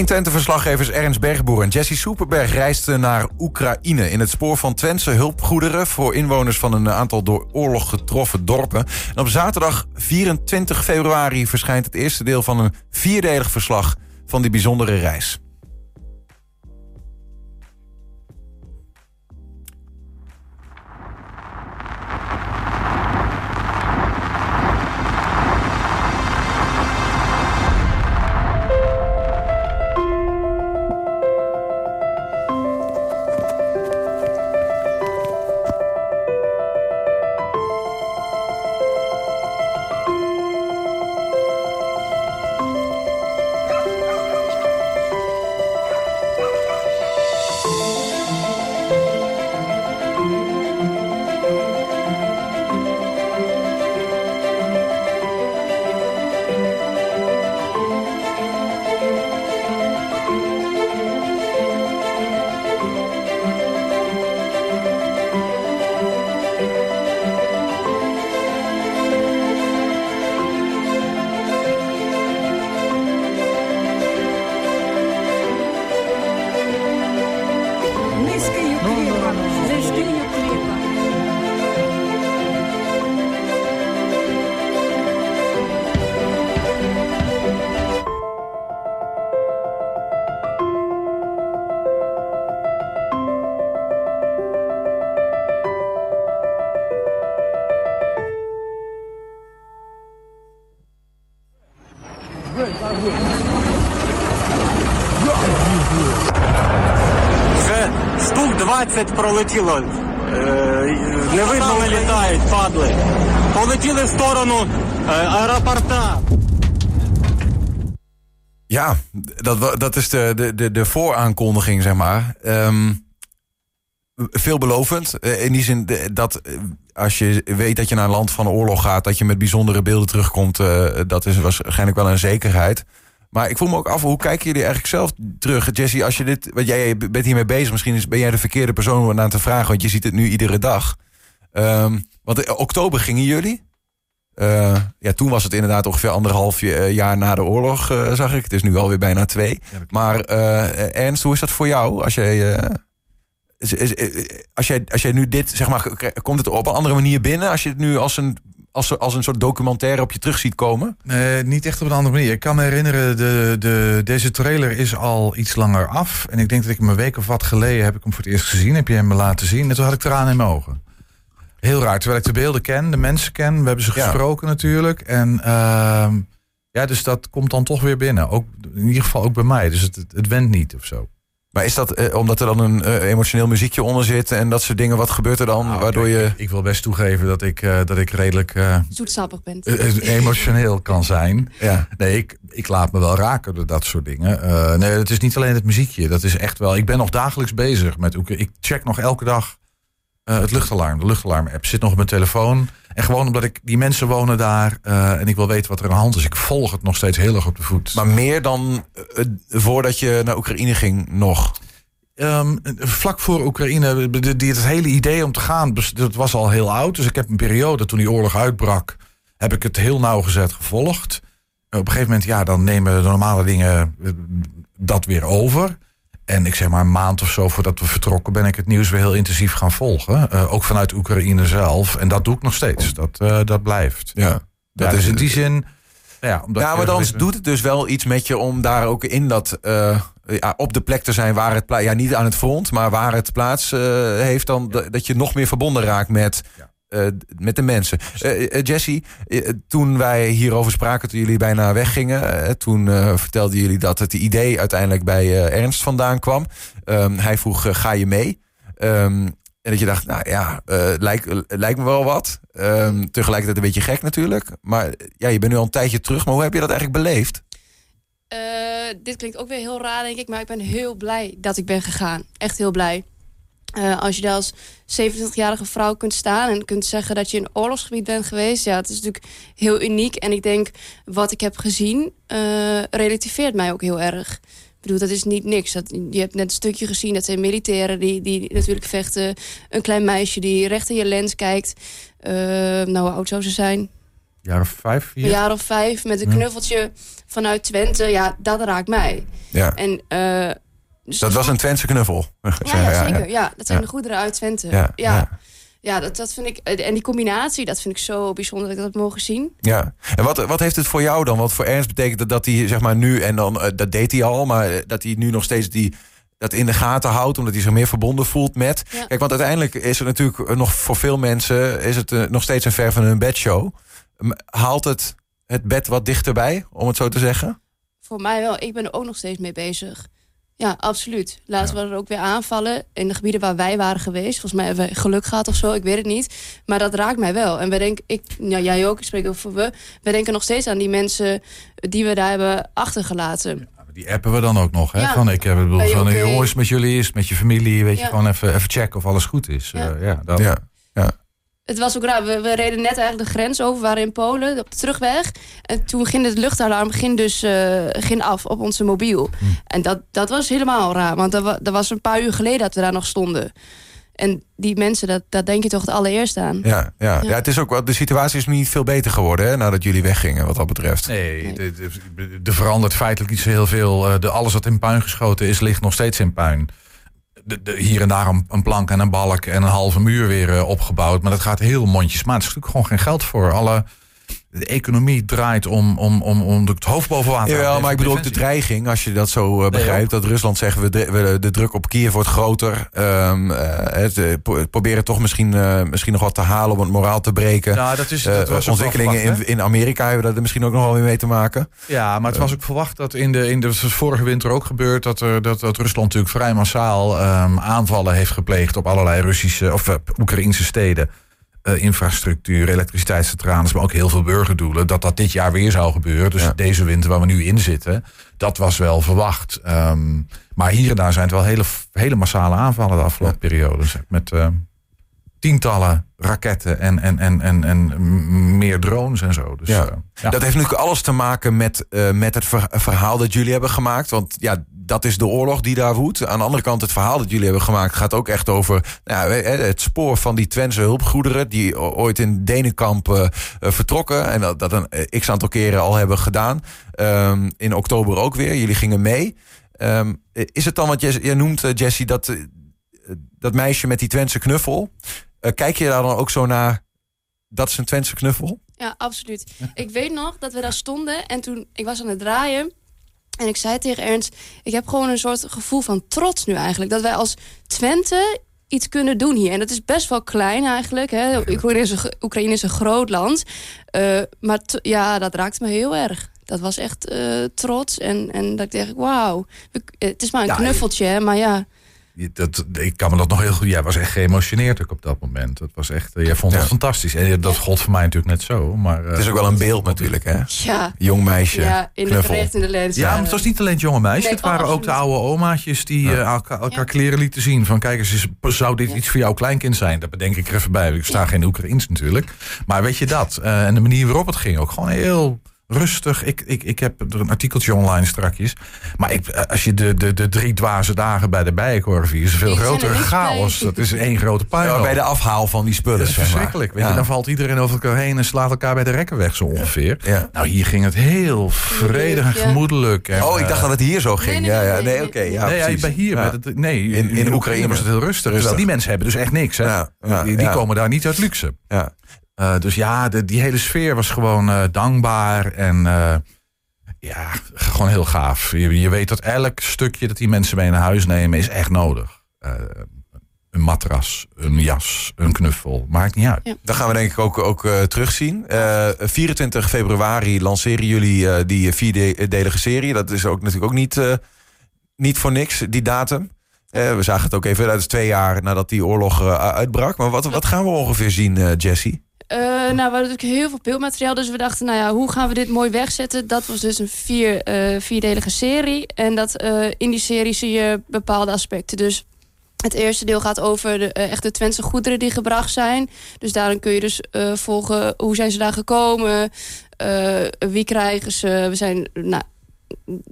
120-verslaggevers Ernst Bergboer en Jesse Soeperberg reisden naar Oekraïne... in het spoor van Twentse hulpgoederen voor inwoners van een aantal door oorlog getroffen dorpen. En op zaterdag 24 februari verschijnt het eerste deel van een vierdelig verslag van die bijzondere reis. штук 20 пролетіло. Е, не видно не літають, падли. Полетіли в сторону е, аеропорта. Ja, dat, wa- dat is de, de, de, de vooraankondiging, zeg maar. Ehm, veelbelovend. Eh, In die zin de- dat eh, als je weet dat je naar een land van oorlog gaat... dat je met bijzondere beelden terugkomt. eh, dat is waarschijnlijk wel een zekerheid. Maar ik voel me ook af, hoe kijken jullie eigenlijk zelf terug? Jesse, als je dit, want jij bent hiermee bezig... misschien is, ben jij de verkeerde persoon om aan te vragen... want je ziet het nu iedere dag. Ehm, want in oktober gingen jullie... Eh, ja, toen was het inderdaad ongeveer anderhalf eh, jaar na de oorlog, eh, zag ik. Het is nu alweer bijna twee. Maar eh, Ernst, hoe is dat voor jou? Als jij, als jij, als jij nu dit, zeg maar, komt het op een andere manier binnen? Als je het nu als een, als, als een soort documentaire op je terug ziet komen? Nee, niet echt op een andere manier. Ik kan me herinneren, de, de, deze trailer is al iets langer af. En ik denk dat ik hem een week of wat geleden heb ik hem voor het eerst gezien. Heb je hem me laten zien. En toen had ik tranen in mijn ogen. Heel raar, terwijl ik de beelden ken, de mensen ken. We hebben ze Ja. gesproken natuurlijk. En ehm, ja, dus dat komt dan toch weer binnen. Ook, in ieder geval ook bij mij. Dus het, het, het went niet of zo. Maar is dat eh, omdat er dan een eh, emotioneel muziekje onder zit en dat soort dingen? Wat gebeurt er dan? Nou, waardoor kijk, je. Ik, ik wil best toegeven dat ik, eh, dat ik redelijk eh, zoetsappig bent. emotioneel kan zijn. Ja. Nee, ik, ik laat me wel raken door dat soort dingen. Eh, nee, het is niet alleen het muziekje. Dat is echt wel. Ik ben nog dagelijks bezig met. Ik check nog elke dag het luchtalarm. De luchtalarm-app zit nog op mijn telefoon. En gewoon omdat ik die mensen wonen daar eh, en ik wil weten wat er aan de hand is. Ik volg het nog steeds heel erg op de voet. Maar meer dan eh, voordat je naar Oekraïne ging nog. Ehm, vlak voor Oekraïne, de- die, het hele idee om te gaan, dat was al heel oud. Dus ik heb een periode toen die oorlog uitbrak, heb ik het heel nauwgezet gevolgd. Op een gegeven moment, ja, dan nemen de normale dingen eh, dat weer over. En ik zeg maar een maand of zo voordat we vertrokken, ben ik het nieuws weer heel intensief gaan volgen. Eh, ook vanuit Oekraïne zelf. En dat doe ik nog steeds. Dat, eh, dat blijft. Ja. Ja, Dat dus is in die zin. Ja, omdat Ja, maar dan doet het dus wel iets met je om daar ook in dat eh, ja, op de plek te zijn waar het ja niet aan het front, maar waar het plaats heeft, dan dat je nog meer verbonden raakt met. Eh, met de mensen. Eh, Jesse, toen wij hierover spraken, toen jullie bijna weggingen, toen vertelden jullie dat het idee uiteindelijk bij Ernst vandaan kwam. Ehm, hij vroeg: ga je mee? Ehm, en dat je dacht, nou ja, lijkt, lijkt me wel wat. Ehm, tegelijkertijd een beetje gek natuurlijk. Maar ja, je bent nu al een tijdje terug. Maar hoe heb je dat eigenlijk beleefd? Dit klinkt ook weer heel raar, denk ik. Maar ik ben heel blij dat ik ben gegaan. Echt heel blij. Eh, als je daar als 27-jarige vrouw kunt staan en kunt zeggen dat je in een oorlogsgebied bent geweest, ja, het is natuurlijk heel uniek. En ik denk, wat ik heb gezien, eh, relativeert mij ook heel erg. Ik bedoel, dat is niet niks. Dat, je hebt net een stukje gezien, dat zijn militairen die, die natuurlijk vechten. Een klein meisje die recht in je lens kijkt. Eh, nou, hoe oud zou ze zijn? Jaar of vijf, vier? een jaar of vijf met een knuffeltje vanuit Twente. Ja, dat raakt mij. Ja. En, dus Dat was een Twentse knuffel. Ja, ja, zeker. Ja, dat zijn de goederen uit Twente. Ja, Ja, dat, dat vind ik. En die combinatie, dat vind ik zo bijzonder dat ik dat mogen zien. Ja, en wat, wat heeft het voor jou dan? Wat voor Ernst betekent het dat hij zeg maar nu, en dan, eh, dat deed hij al, maar eh, dat hij nu nog steeds die, dat in de gaten houdt, omdat hij zich meer verbonden voelt met. Ja. Kijk, want uiteindelijk is het natuurlijk eh, nog voor veel mensen is het nog steeds een ver van hun bedshow. Haalt het het bed wat dichterbij, om het zo te zeggen? Voor mij wel. Ik ben er ook nog steeds mee bezig. Ja, absoluut. Laatst waren er ook weer aanvallen in de gebieden waar wij waren geweest. Volgens mij hebben we geluk gehad of zo, ik weet het niet. Maar dat raakt mij wel. En we denken, ik, ja, jij ook, ik spreek over we. We denken nog steeds aan die mensen die we daar hebben achtergelaten. Die appen we dan ook nog. Hè? Ja. Van, ik heb het bedoel, van oké? jongens, met jullie is met je familie. Weet je, Ja. gewoon even, even checken of alles goed is. Ja. Eh, ja, dat, Ja. Het was ook raar. We, we reden net eigenlijk de grens over. We waren in Polen op de terugweg. En toen ging het luchtalarm ging dus, eh, ging af op onze mobiel. En dat, dat was helemaal raar. Want dat, wa- dat was een paar uur geleden dat we daar nog stonden. En die mensen, dat, dat denk je toch het allereerst aan. Ja, ja. ja. het is ook wel, de situatie is niet veel beter geworden hè, nadat jullie weggingen, wat dat betreft. Nee, er verandert feitelijk niet zo heel veel. Eh, De, alles wat in puin geschoten is, ligt nog steeds in puin. De, hier en daar een, een plank en een balk en een halve muur weer eh, opgebouwd. Maar dat gaat heel mondjesmaat. Er is natuurlijk gewoon geen geld voor. Alle, de economie draait om, om, om, om het hoofd boven water houden. maar ik bedoel ook de dreiging, als je dat zo eh, begrijpt. dat Rusland zegt, we, de, de druk op Kiev wordt groter. Ehm, eh, het, eh, pro- proberen toch misschien, misschien nog wat te halen om het moraal te breken. Ja, dat is, dat was ontwikkelingen verwacht, in, in Amerika hebben daar er misschien ook nog wel weer mee te maken. Ja, maar het was ook verwacht dat in de, in de vorige winter ook gebeurd dat, er, dat, dat Rusland natuurlijk vrij massaal ehm, aanvallen heeft gepleegd op allerlei Russische of Oekraïnse steden. Eh, infrastructuur, elektriciteitscentrales, maar ook heel veel burgerdoelen. Dat dat dit jaar weer zou gebeuren. Dus Ja. deze winter waar we nu in zitten, dat was wel verwacht. Ehm, maar hier en daar zijn het wel hele, hele massale aanvallen de afgelopen periode. zeg, Met ehm, tientallen raketten en, en, en, en, en meer drones en zo. Dus, Ja. eh, ja. Dat heeft natuurlijk alles te maken met, eh, met het ver- verhaal dat jullie hebben gemaakt. Want ja, dat is de oorlog die daar woedt. Aan de andere kant, het verhaal dat jullie hebben gemaakt gaat ook echt over nou, het spoor van die Twentse hulpgoederen. die ooit in Denenkamp eh, eh, vertrokken. En dat, dat een x aantal keren al hebben gedaan. Ehm, in oktober ook weer. Jullie gingen mee. Ehm, is het dan wat jij, noemt, Jessie, dat, dat meisje met die Twentse knuffel? Eh, kijk je daar dan ook zo naar? Dat is een Twentse knuffel? Ja, absoluut. Ik weet nog dat we daar stonden en toen ik was aan het draaien. En ik zei tegen Ernst, ik heb gewoon een soort gevoel van trots nu eigenlijk. Dat wij als Twente iets kunnen doen hier. En dat is best wel klein eigenlijk. Hè. Oekraïne, is een, Oekraïne is een groot land. Eh, maar ja, dat raakte me heel erg. Dat was echt eh, trots. En, en dat ik dacht, wauw. Het is maar een Ja, knuffeltje, hè, maar ja. Dat, ik kan me dat nog heel goed. Jij was echt geëmotioneerd ook op dat moment. Dat was echt. eh, Jij vond het Ja. fantastisch. En dat gold voor mij natuurlijk net zo. Maar, eh, Het is ook wel een beeld natuurlijk, hè? Ja, Jong meisje, ja in de knuffel. recht in de lens. Ja, maar het was niet alleen het jonge meisje. Nee, het waren ook de oude omaatjes die eh, elkaar, elkaar kleren lieten zien. Van kijk eens, is- zou dit iets voor jouw kleinkind zijn? Dat bedenk ik er even bij. Ik sta geen Oekraïens natuurlijk. Maar weet je dat? Eh, en de manier waarop het ging ook gewoon heel rustig. Ik, ik, ik heb er een artikeltje online strakjes. Maar ik, eh, als je de, de, de drie dwaze dagen bij de Bijenkorf hier is een veel er grotere chaos. Dat is één grote Ja, puinhoop. bij de afhaal van die spullen. Dat is zeg maar. verschrikkelijk. Weet je, dan valt iedereen over elkaar heen en slaat elkaar bij de rekken weg zo ongeveer. Ja. Nou, hier ging het heel vredig en gemoedelijk. En, Oh, ik dacht eh, dat het hier zo ging. Nee, nee, ja, nee, ja. nee, oké. ja, nee, bij hier. Het, nee, in, In- Oekraïne. was het heel rustig. Rustig. die mensen hebben dus echt niks. Hè? Ja, ja, die die ja. komen daar niet uit luxe. Ja. Eh, dus ja, de, die hele sfeer was gewoon eh, dankbaar. En eh, ja, gewoon heel gaaf. Je, je weet dat elk stukje dat die mensen mee naar huis nemen is echt nodig. Eh, een matras, een jas, een knuffel. Maakt niet uit. Dat gaan we denk ik ook, ook eh, terugzien. Eh 24 februari lanceren jullie eh, die vierdelige serie. Dat is ook natuurlijk ook niet, eh, niet voor niks, die datum. Eh, we zagen het ook even, dat is twee jaar nadat die oorlog eh, uitbrak. Maar wat, wat gaan we ongeveer zien, eh Jessie? Eh, nou, we hadden natuurlijk heel veel beeldmateriaal. Dus we dachten, nou ja, hoe gaan we dit mooi wegzetten? Dat was dus een vier, eh, vierdelige serie. En dat, eh, in die serie zie je bepaalde aspecten. Dus het eerste deel gaat over de echte Twentse goederen die gebracht zijn. Dus daarin kun je dus volgen hoe zijn ze daar gekomen. wie krijgen ze. We zijn, nou,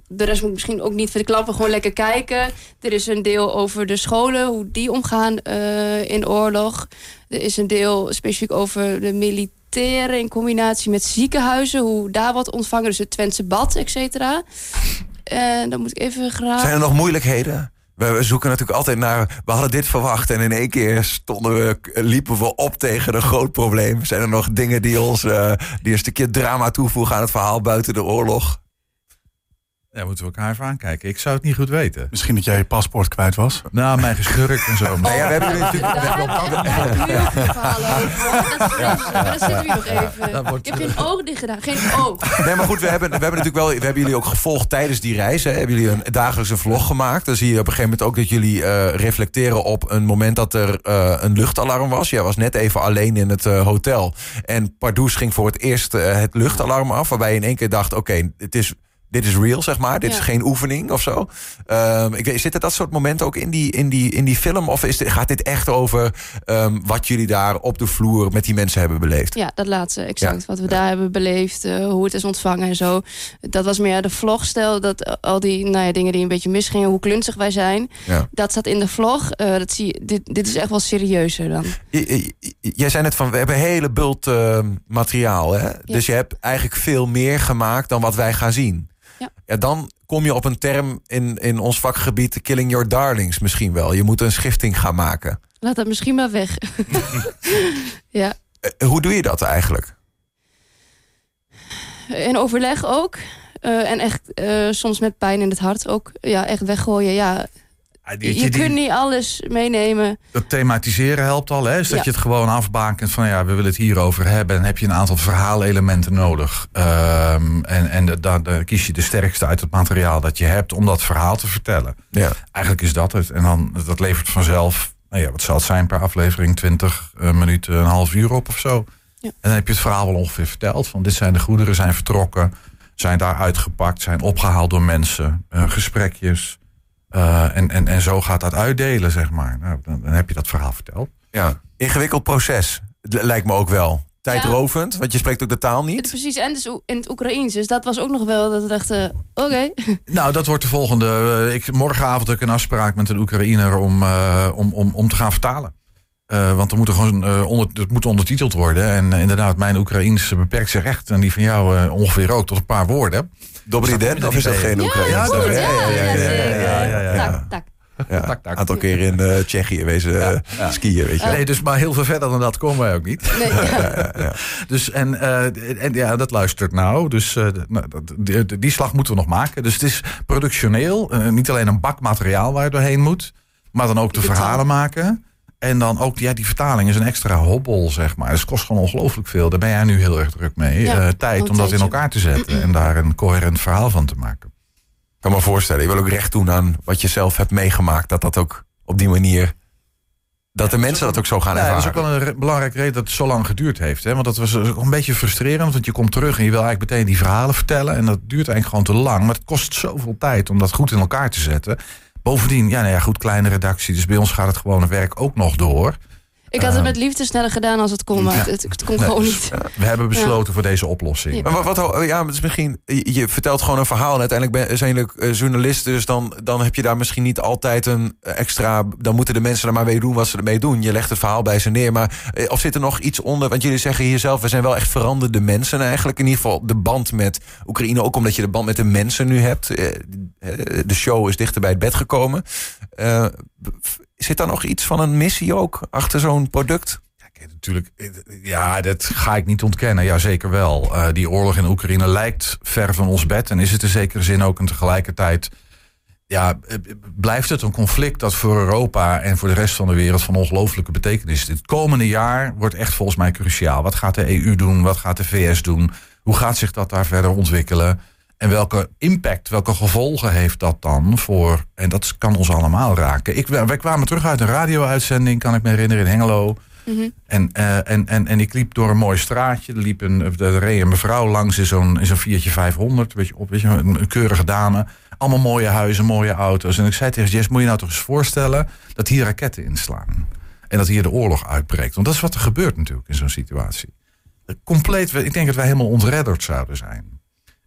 de rest moet misschien ook niet verklappen. Gewoon lekker kijken. Er is een deel over de scholen. Hoe die omgaan eh, in oorlog. Er is een deel specifiek over de reflecteren in combinatie met ziekenhuizen. Hoe daar wordt ontvangen, dus het Twentse bad, et cetera. En dan moet ik even graag... Zijn er nog moeilijkheden? We, we zoeken natuurlijk altijd naar. We hadden dit verwacht en in één keer stonden we, liepen we op tegen een groot probleem. Zijn er nog dingen die ons eh, die een stukje drama toevoegen aan het verhaal buiten de oorlog? Ja, moeten we elkaar even aankijken. Ik zou het niet goed weten. Misschien dat jij je paspoort kwijt was. Nou, mijn geschurk en zo. Nou ja, we hebben natuurlijk. hebben we heel veel verhalen over. Dat maar zitten we nog even. Ik heb geen oog dicht gedaan. Geen oog. Nee, maar goed, we hebben, we hebben natuurlijk wel. We hebben jullie ook gevolgd tijdens die reis. Hè. Hebben jullie een dagelijkse vlog gemaakt? Dan zie je op een gegeven moment ook dat jullie eh, reflecteren op een moment dat er eh, een luchtalarm was. Jij was net even alleen in het eh, hotel. En Pardoes ging voor het eerst het luchtalarm af. Waarbij je in één keer dacht: oké, het is. Dit is real, zeg maar. Dit Ja. is geen oefening of zo. Ehm, ik, weet- zitten dat soort momenten ook in die, in die, in die film? Of is dit, gaat dit echt over ehm, wat jullie daar op de vloer met die mensen hebben beleefd? Ja, dat laatste, exact. Ja. Wat we daar hebben beleefd, eh, hoe het is ontvangen en zo. Dat was meer de vlogstijl. Dat eh, al die nou ja, dingen die een beetje misgingen, hoe klunzig wij zijn. Ja. Dat staat in de vlog. Eh, dat zie je, dit, dit is echt wel serieuzer dan. J- Jij zei net van, we hebben een hele bult eh, materiaal. Hè? Dus je hebt eigenlijk veel meer gemaakt dan wat wij gaan zien. Ja. dan kom je op een term in, in ons vakgebied, killing your darlings misschien wel. Je moet een schifting gaan maken. Laat dat misschien maar weg. ja. Eh, hoe doe je dat eigenlijk? In overleg ook. Eh, en echt eh, soms met pijn in het hart ook. Ja, echt weggooien. Ja, Ja, je, die- je die- kunt niet alles meenemen. Dat thematiseren helpt al. Hè? Dus dat Ja. je het gewoon afbakent van ja, we willen het hierover hebben. En heb je een aantal verhaalelementen nodig. Ehm, en en da- da- dan kies je de sterkste uit het materiaal dat je hebt om dat verhaal te vertellen. Ja. Eigenlijk is dat het. En dan dat levert vanzelf, nou ja, wat zal het zijn per aflevering? 20 eh, minuten, een half uur op of zo. Ja. En dan heb je het verhaal wel ongeveer verteld. Van dit zijn de goederen, zijn vertrokken, zijn daar uitgepakt, zijn opgehaald door mensen, eh, gesprekjes. Eh, en, en, en zo gaat dat uitdelen, zeg maar. Nou, dan, dan heb je dat verhaal verteld. ja. Ingewikkeld proces, lijkt me ook wel. Tijdrovend, want je spreekt ook de taal niet. Precies, en dus in het Oekraïens. Dus dat was ook nog wel dat we dachten, oké. Nou, dat wordt de volgende. eh, ik, morgenavond heb ik een afspraak met een Oekraïner om, eh, om, om, om te gaan vertalen. Eh, want er moet er gewoon eh, onder, het moet ondertiteld worden. En inderdaad, mijn Oekraïens beperkt zich echt, en die van jou eh, ongeveer ook, tot een paar woorden. Ident, dat of is dat geen Ja, Oekraïens? ja, dat- ja, ja, ja, ja, ja, zeker. ja, ja, ja. Tak, tak. Ja, tak. aantal keer in eh, Tsjechië wezen eh, ja. skiën, weet je. wel. Nee, dus maar heel veel verder dan dat komen wij ook niet. Nee, ja. Dus en, eh, en ja, dat luistert nou. Dus eh, nou, die, die- die slag moeten we nog maken. Dus het is productioneel. eh, niet alleen een bak materiaal waar je doorheen moet. Maar dan ook de verhalen maken. En dan ook, ja, die vertaling is een extra hobbel, zeg maar. Dus het kost gewoon ongelooflijk veel. Daar ben jij nu heel erg druk mee. Ja, Eh, tijd om dat in elkaar te zetten. En daar een coherent verhaal van te maken. Ik kan me voorstellen, je wil ook recht doen aan wat je zelf hebt meegemaakt. Dat dat ook op die manier. Dat de mensen dat ook zo gaan Ja, dat is ervaren. ook wel een re- belangrijke reden dat het zo lang geduurd heeft. Hè? Want dat was ook een beetje frustrerend. Want je komt terug en je wil eigenlijk meteen die verhalen vertellen. En dat duurt eigenlijk gewoon te lang. Maar het kost zoveel tijd om dat goed in elkaar te zetten. Bovendien, ja, nou ja, goed, kleine redactie. Dus bij ons gaat het gewone werk ook nog door. Ik had het met liefde sneller gedaan als het kon, maar Ja. het, het kon Nee, gewoon dus niet. We hebben besloten voor deze oplossing. Ja. Maar wat, wat ja, het is misschien, je vertelt gewoon een verhaal en uiteindelijk ben, zijn jullie eh, journalisten, dus dan, dan heb je daar misschien niet altijd een extra, dan moeten de mensen er maar mee doen wat ze ermee doen. Je legt het verhaal bij ze neer, maar eh, of zit er nog iets onder, want jullie zeggen hier zelf, we zijn wel echt veranderde mensen eigenlijk, in ieder geval de band met Oekraïne, ook omdat je de band met de mensen nu hebt. Eh, eh, De show is dichter bij het bed gekomen. Eh, Zit daar nog iets van een missie ook achter zo'n product? Ja, natuurlijk, ja, dat ga ik niet ontkennen. Ja, zeker wel. Eh, die oorlog in Oekraïne lijkt ver van ons bed. En is het in zekere zin ook en tegelijkertijd... Ja, eh, blijft het een conflict dat voor Europa en voor de rest van de wereld van ongelooflijke betekenis is. Het komende jaar wordt echt volgens mij cruciaal. Wat gaat de EU doen? Wat gaat de VS doen? Hoe gaat zich dat daar verder ontwikkelen? En welke impact, welke gevolgen heeft dat dan voor... En dat kan ons allemaal raken. Ik, wij kwamen terug uit een radio-uitzending, kan ik me herinneren, in Hengelo. Mhm. En, eh, en, en, en ik liep door een mooi straatje. Er, liep een, er reed een mevrouw langs in zo'n, in zo'n Fiatje 500. Weet je, op, weet je, een, een keurige dame. Allemaal mooie huizen, mooie auto's. En ik zei tegen Jess, moet je nou toch eens voorstellen... dat hier raketten inslaan. En dat hier de oorlog uitbreekt. Want dat is wat er gebeurt natuurlijk in zo'n situatie. Compleet, ik denk dat wij helemaal ontredderd zouden zijn.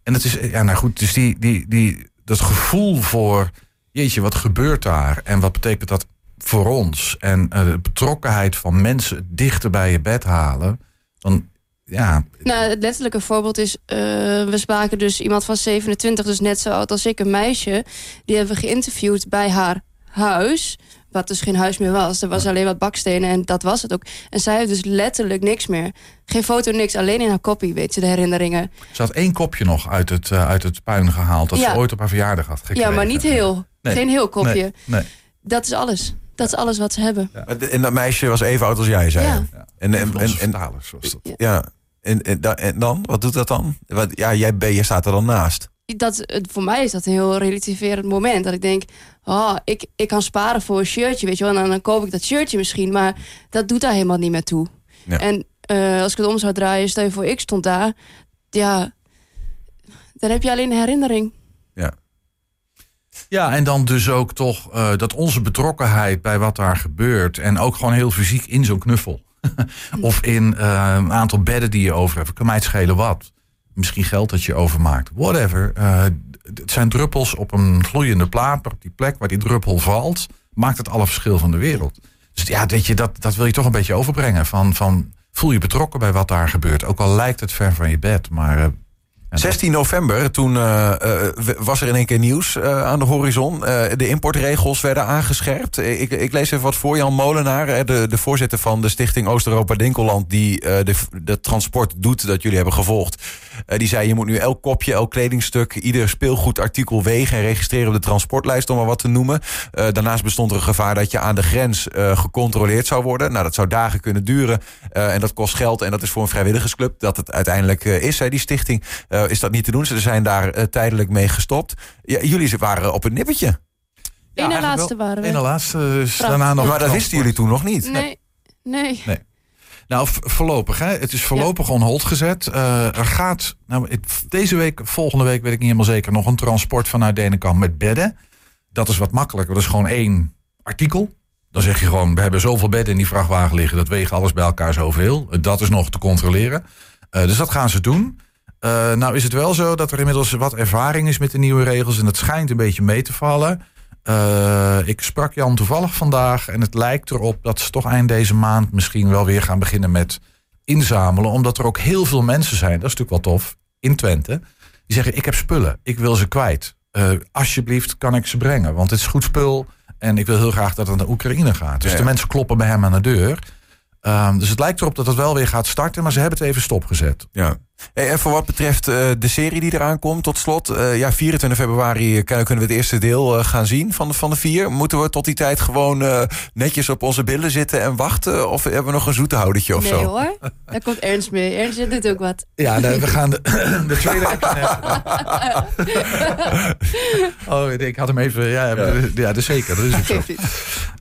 En het is, ja nou goed, dus die, die, die, dat gevoel voor... jeetje, wat gebeurt daar? En wat betekent dat voor ons? En eh, de betrokkenheid van mensen dichter bij je bed halen... dan ja, Nou, het letterlijke voorbeeld is... eh, we spraken dus iemand van 27, dus net zo oud als ik, een meisje. Die hebben we geïnterviewd bij haar huis. Wat dus geen huis meer was. Er was alleen wat bakstenen en dat was het ook. En zij heeft dus letterlijk niks meer. Geen foto, niks. Alleen in haar kopie, weet je, de herinneringen. ze had één kopje nog uit het, eh, uit het puin gehaald. Dat Ja. ze ooit op haar verjaardag had gekregen. Ja, maar niet heel. Nee. Geen heel kopje. Nee, nee. Dat is alles. Dat is alles wat ze hebben. En dat meisje was even oud als jij, zei Ja. je. En, en, En, en, ja. En, en dan? Wat doet dat dan? Wat, ja, jij, ben, je staat er dan naast. Dat, voor mij is dat een heel relativerend moment. Dat ik denk, oh, ik, ik kan sparen voor een shirtje, weet je wel. En dan, koop ik dat shirtje misschien. Maar dat doet daar helemaal niet meer toe. Ja. En eh, als ik het om zou draaien, stel je voor, ik stond daar. Ja, dan heb je alleen een herinnering. Ja, en dan dus ook toch eh, dat onze betrokkenheid bij wat daar gebeurt. En ook gewoon heel fysiek in zo'n knuffel. of in eh, een aantal bedden die je over hebt. Kan mij het schelen wat. Misschien geld dat je overmaakt. Whatever. Eh, het zijn druppels op een gloeiende plaat. Op die plek waar die druppel valt, maakt het alle verschil van de wereld. Dus ja, weet je, dat, dat wil je toch een beetje overbrengen. Van, van voel je betrokken bij wat daar gebeurt. Ook al lijkt het ver van je bed. Maar eh, 16 november, toen eh, eh, was er in één keer nieuws eh, aan de horizon. De importregels werden aangescherpt. Ik, ik lees even wat voor. Jan Molenaar, de, de voorzitter van de stichting Oost-Europa Dinkeland... die de, de transport doet dat jullie hebben gevolgd. Die zei, je moet nu elk kopje, elk kledingstuk... ieder speelgoedartikel wegen en registreren op de transportlijst... om maar wat te noemen. Daarnaast bestond er een gevaar dat je aan de grens gecontroleerd zou worden. Nou, dat zou dagen kunnen duren. En dat kost geld en dat is voor een vrijwilligersclub... dat het uiteindelijk is, hè, die stichting... Eh, is dat niet te doen. Ze zijn daar eh, tijdelijk mee gestopt. Ja, jullie waren op het nippertje. Na eigenlijk laatste wel. waren we. Eén na laatste is daarna nog... maar dat wisten jullie toen nog niet. Nee, nee. Nou, voorlopig. Hè? Het is voorlopig on hold gezet. Eh, er gaat nou, het- deze week, volgende week weet ik niet helemaal zeker... nog een transport vanuit Denenkamp met bedden. Dat is wat makkelijker. Dat is gewoon één artikel. Dan zeg je gewoon, we hebben zoveel bedden in die vrachtwagen liggen. Dat wegen alles bij elkaar zoveel. Dat is nog te controleren. Eh, dus dat gaan ze doen. Eh, nou is het wel zo dat er inmiddels wat ervaring is met de nieuwe regels. En het schijnt een beetje mee te vallen. Eh, ik sprak Jan toevallig vandaag. En het lijkt erop dat ze toch eind deze maand misschien wel weer gaan beginnen met inzamelen. Omdat er ook heel veel mensen zijn, dat is natuurlijk wel tof, in Twente. Die zeggen, ik heb spullen, ik wil ze kwijt. Eh, alsjeblieft kan ik ze brengen, want het is goed spul. En ik wil heel graag dat het naar Oekraïne gaat. Dus Ja. de mensen kloppen bij hem aan de deur. Ehm, dus het lijkt erop dat het wel weer gaat starten. Maar ze hebben het even stopgezet. Ja. Hey, en voor wat betreft eh, de serie die eraan komt, tot slot. eh, ja, 24 februari eh, kunnen we het eerste deel eh, gaan zien van de, van de vier. Moeten we tot die tijd gewoon eh, netjes op onze billen zitten en wachten? Of hebben we nog een zoete houdertje of nee zo? hoor, daar komt Ernst mee. Ernst doet ook wat. Ja, nee, we gaan de, de tweede Oh, ik had hem even. Ja, ja. is zeker. Dat is ook zo.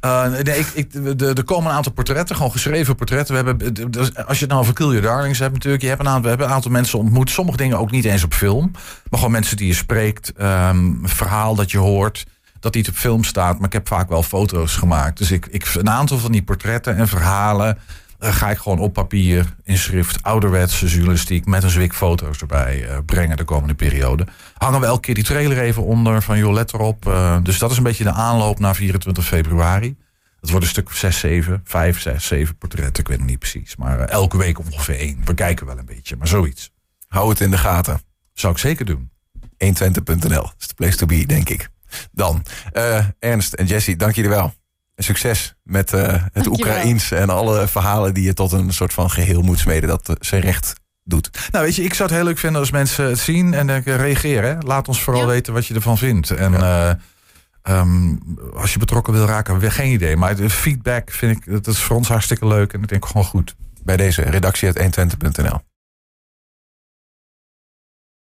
Uh, nee, ik, ik, de, er komen een aantal portretten, gewoon geschreven portretten. We hebben, dus als je het nou over Kill Your Darlings hebt natuurlijk. Je hebt een aantal, we hebben een aantal mensen ontmoet. Sommige dingen ook niet eens op film. Maar gewoon mensen die je spreekt. ehm, een verhaal dat je hoort. Dat niet op film staat. Maar ik heb vaak wel foto's gemaakt. Dus ik, ik, een aantal van die portretten en verhalen... eh, ga ik gewoon op papier, in schrift, ouderwetse journalistiek... met een zwik foto's erbij eh, brengen de komende periode. Hangen we elke keer die trailer even onder van joh, let erop. Eh, dus dat is een beetje de aanloop naar 24 februari. Het wordt een stuk of 6, 7, 5, 6, 7 portretten. Ik weet het niet precies. Maar elke week ongeveer één. We kijken wel een beetje, maar zoiets. Hou het in de gaten. Zou ik zeker doen. 120.nl is de place to be, denk ik. Dan, Ernst en Jesse, dank jullie wel. Succes met eh, het. Oekraïens en alle verhalen die je tot een soort van geheel moet smeden dat eh, zijn recht doet. Nou, weet je, ik zou het heel leuk vinden als mensen het zien en denken, reageren. Hè? Laat ons vooral Ja. weten wat je ervan vindt. En eh, ehm, als je betrokken wil raken, weer geen idee. Maar de feedback vind ik, dat is voor ons hartstikke leuk. En ik denk gewoon goed. Bij deze redactie uit 120.nl.